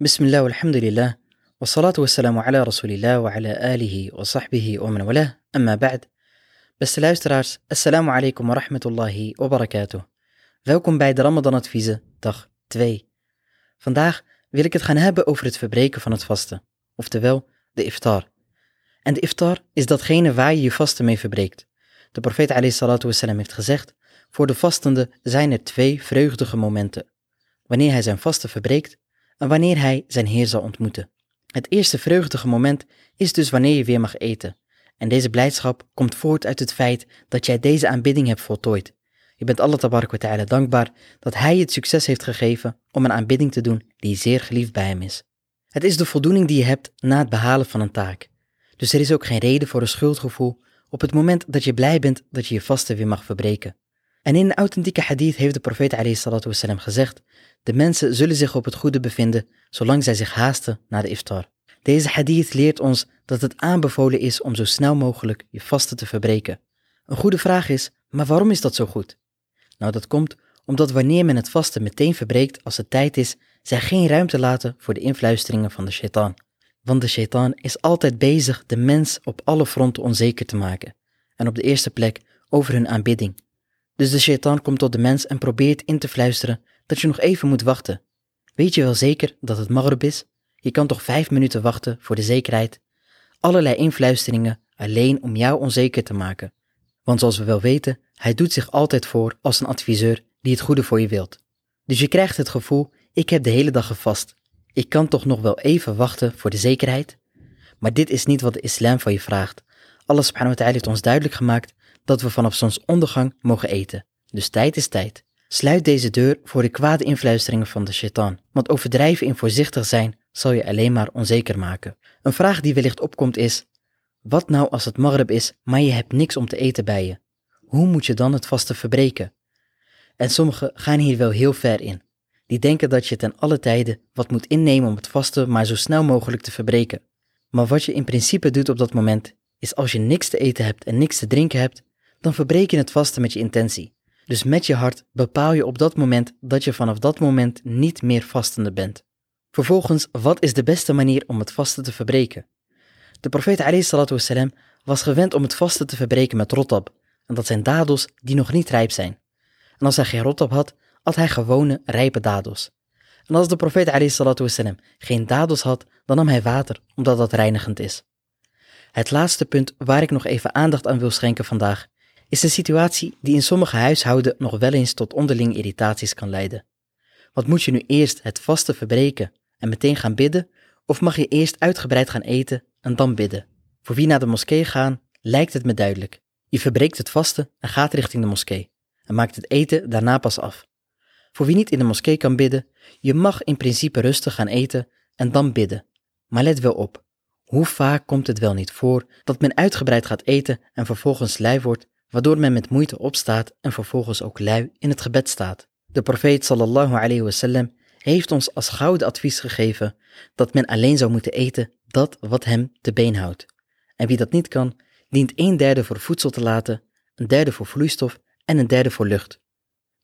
بسم الله والحمد لله والصلاة والسلام على رسول الله وعلى آله وصحبه ومن والاه أما بعد Beste luisteraars, assalamu alaikum wa rahmatullahi wa barakatuh. Welkom bij de Ramadan Adviezen, dag 2. Vandaag wil ik het gaan hebben over het verbreken van het vasten, oftewel de iftar. En de iftar is datgene waar je je vasten mee verbreekt. De profeet wassalam, heeft gezegd, voor de vastende zijn er twee vreugdige momenten. Wanneer hij zijn vasten verbreekt en wanneer hij zijn Heer zal ontmoeten. Het eerste vreugdige moment is dus wanneer je weer mag eten. En deze blijdschap komt voort uit het feit dat jij deze aanbidding hebt voltooid. Je bent Allah tabarak dankbaar dat hij het succes heeft gegeven om een aanbidding te doen die zeer geliefd bij hem is. Het is de voldoening die je hebt na het behalen van een taak. Dus er is ook geen reden voor een schuldgevoel op het moment dat je blij bent dat je je vasten weer mag verbreken. En in een authentieke hadith heeft de profeet wassalam, gezegd, de mensen zullen zich op het goede bevinden zolang zij zich haasten naar de iftar. Deze hadith leert ons dat het aanbevolen is om zo snel mogelijk je vasten te verbreken. Een goede vraag is, maar waarom is dat zo goed? Nou, dat komt omdat wanneer men het vasten meteen verbreekt als het tijd is, zij geen ruimte laten voor de influisteringen van de shaitaan. Want de shaitaan is altijd bezig de mens op alle fronten onzeker te maken. En op de eerste plek over hun aanbidding. Dus de shaitaan komt tot de mens en probeert in te fluisteren dat je nog even moet wachten. Weet je wel zeker dat het maghrib is? Je kan toch vijf minuten wachten voor de zekerheid? Allerlei influisteringen alleen om jou onzeker te maken. Want zoals we wel weten, hij doet zich altijd voor als een adviseur die het goede voor je wilt. Dus je krijgt het gevoel, ik heb de hele dag gevast. Ik kan toch nog wel even wachten voor de zekerheid? Maar dit is niet wat de islam van je vraagt. Allah subhanahu wa ta'ala heeft ons duidelijk gemaakt dat we vanaf zonsondergang mogen eten. Dus tijd is tijd. Sluit deze deur voor de kwade influisteringen van de shaitan, want overdrijven in voorzichtig zijn zal je alleen maar onzeker maken. Een vraag die wellicht opkomt is, wat nou als het maghrib is, maar je hebt niks om te eten bij je? Hoe moet je dan het vaste verbreken? En sommigen gaan hier wel heel ver in. Die denken dat je ten alle tijde wat moet innemen om het vaste maar zo snel mogelijk te verbreken. Maar wat je in principe doet op dat moment, is als je niks te eten hebt en niks te drinken hebt, dan verbreek je het vaste met je intentie. Dus met je hart bepaal je op dat moment dat je vanaf dat moment niet meer vastende bent. Vervolgens, wat is de beste manier om het vaste te verbreken? De profeet was gewend om het vaste te verbreken met rotab, en dat zijn dadels die nog niet rijp zijn. En als hij geen rotab had, had hij gewone rijpe dadels. En als de profeet geen dadels had, dan nam hij water, omdat dat reinigend is. Het laatste punt waar ik nog even aandacht aan wil schenken vandaag, is een situatie die in sommige huishouden nog wel eens tot onderling irritaties kan leiden. Wat moet je nu eerst het vaste verbreken en meteen gaan bidden, of mag je eerst uitgebreid gaan eten en dan bidden? Voor wie naar de moskee gaan, lijkt het me duidelijk. Je verbreekt het vaste en gaat richting de moskee en maakt het eten daarna pas af. Voor wie niet in de moskee kan bidden, je mag in principe rustig gaan eten en dan bidden. Maar let wel op, hoe vaak komt het wel niet voor dat men uitgebreid gaat eten en vervolgens lui wordt waardoor men met moeite opstaat en vervolgens ook lui in het gebed staat. De profeet sallallahu alayhi wasallam heeft ons als gouden advies gegeven dat men alleen zou moeten eten dat wat hem te been houdt. En wie dat niet kan, dient een derde voor voedsel te laten, een derde voor vloeistof en een derde voor lucht.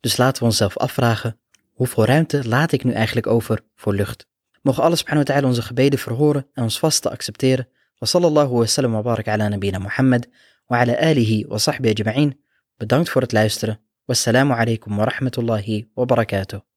Dus laten we onszelf afvragen, hoeveel ruimte laat ik nu eigenlijk over voor lucht? Mogen alles subhanahu wa ta'ala onze gebeden verhoren en ons vast te accepteren. Wa sallallahu wa sallam wa barak ala nabina Muhammad. وعلى آله وصحبه أجمعين. بدانkt voor het والسلام عليكم ورحمة الله وبركاته.